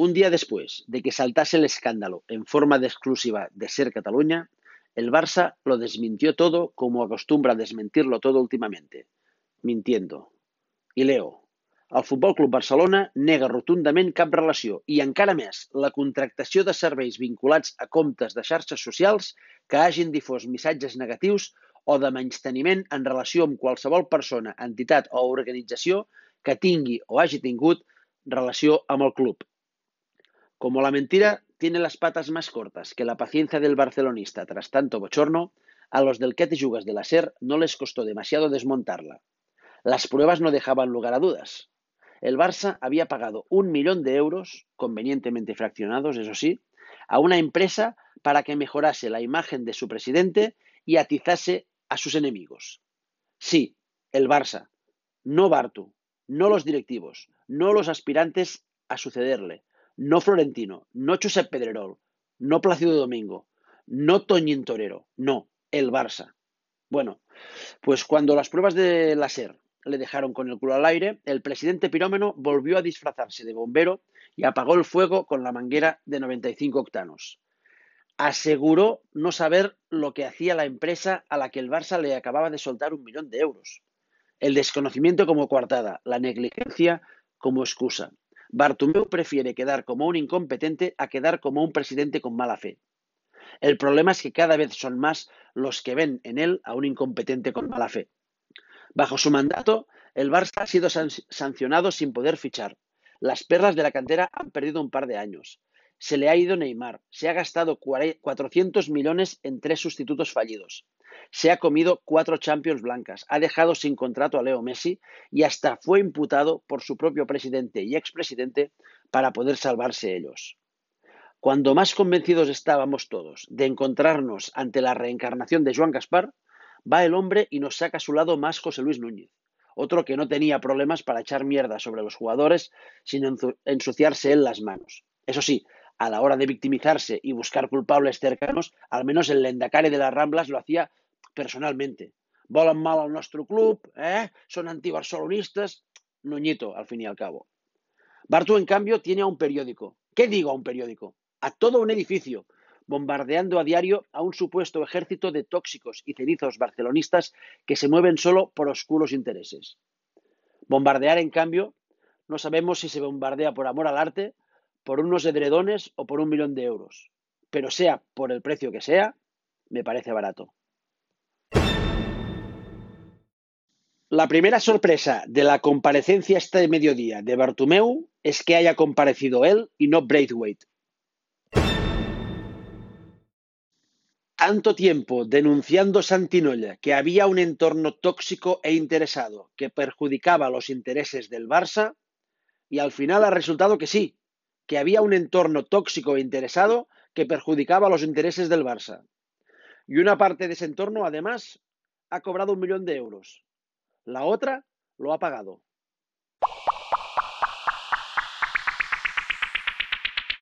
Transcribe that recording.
Un día después de que saltase el escándalo en forma de exclusiva de Ser Cataluña, el Barça lo desmintió todo como acostumbra desmentirlo todo últimamente, mintiendo. I leo. El Futbol Club Barcelona nega rotundament cap relació i, encara més, la contractació de serveis vinculats a comptes de xarxes socials que hagin difós missatges negatius o de menysteniment en relació amb qualsevol persona, entitat o organització que tingui o hagi tingut relació amb el club. Como la mentira tiene las patas más cortas que la paciencia del barcelonista tras tanto bochorno, a los del que te jugas de la SER no les costó demasiado desmontarla. Las pruebas no dejaban lugar a dudas. El Barça había pagado un millón de euros, convenientemente fraccionados, eso sí, a una empresa para que mejorase la imagen de su presidente y atizase a sus enemigos. Sí, el Barça, no Bartu, no los directivos, no los aspirantes a sucederle, no Florentino, no Josep Pedrerol, no Plácido Domingo, no Toñín Torero, no, el Barça. Bueno, pues cuando las pruebas de la SER le dejaron con el culo al aire, el presidente pirómeno volvió a disfrazarse de bombero y apagó el fuego con la manguera de 95 octanos. Aseguró no saber lo que hacía la empresa a la que el Barça le acababa de soltar un millón de euros. El desconocimiento como coartada, la negligencia como excusa. Bartomeu prefiere quedar como un incompetente a quedar como un presidente con mala fe. El problema es que cada vez son más los que ven en él a un incompetente con mala fe. Bajo su mandato, el Barça ha sido sancionado sin poder fichar. Las perlas de la cantera han perdido un par de años. Se le ha ido Neymar. Se ha gastado 400 millones en tres sustitutos fallidos. Se ha comido cuatro Champions blancas. Ha dejado sin contrato a Leo Messi y hasta fue imputado por su propio presidente y expresidente para poder salvarse ellos. Cuando más convencidos estábamos todos de encontrarnos ante la reencarnación de Joan Gaspar, va el hombre y nos saca a su lado más José Luis Núñez, otro que no tenía problemas para echar mierda sobre los jugadores sin ensuciarse él las manos. Eso sí, a la hora de victimizarse y buscar culpables cercanos, al menos el lendacare de las Ramblas lo hacía personalmente. Volan mal al nuestro club, ¿eh? son antibarcelonistas. Nuñito, al fin y al cabo. Bartu, en cambio, tiene a un periódico. ¿Qué digo a un periódico? A todo un edificio, bombardeando a diario a un supuesto ejército de tóxicos y cenizos barcelonistas que se mueven solo por oscuros intereses. Bombardear, en cambio, no sabemos si se bombardea por amor al arte, por unos edredones o por un millón de euros. Pero sea por el precio que sea, me parece barato. La primera sorpresa de la comparecencia este mediodía de Bartumeu es que haya comparecido él y no Braithwaite, tanto tiempo denunciando Santinolla que había un entorno tóxico e interesado que perjudicaba los intereses del Barça y al final ha resultado que sí, que había un entorno tóxico e interesado que perjudicaba los intereses del Barça. Y una parte de ese entorno, además, ha cobrado un millón de euros. La otra lo ha pagado.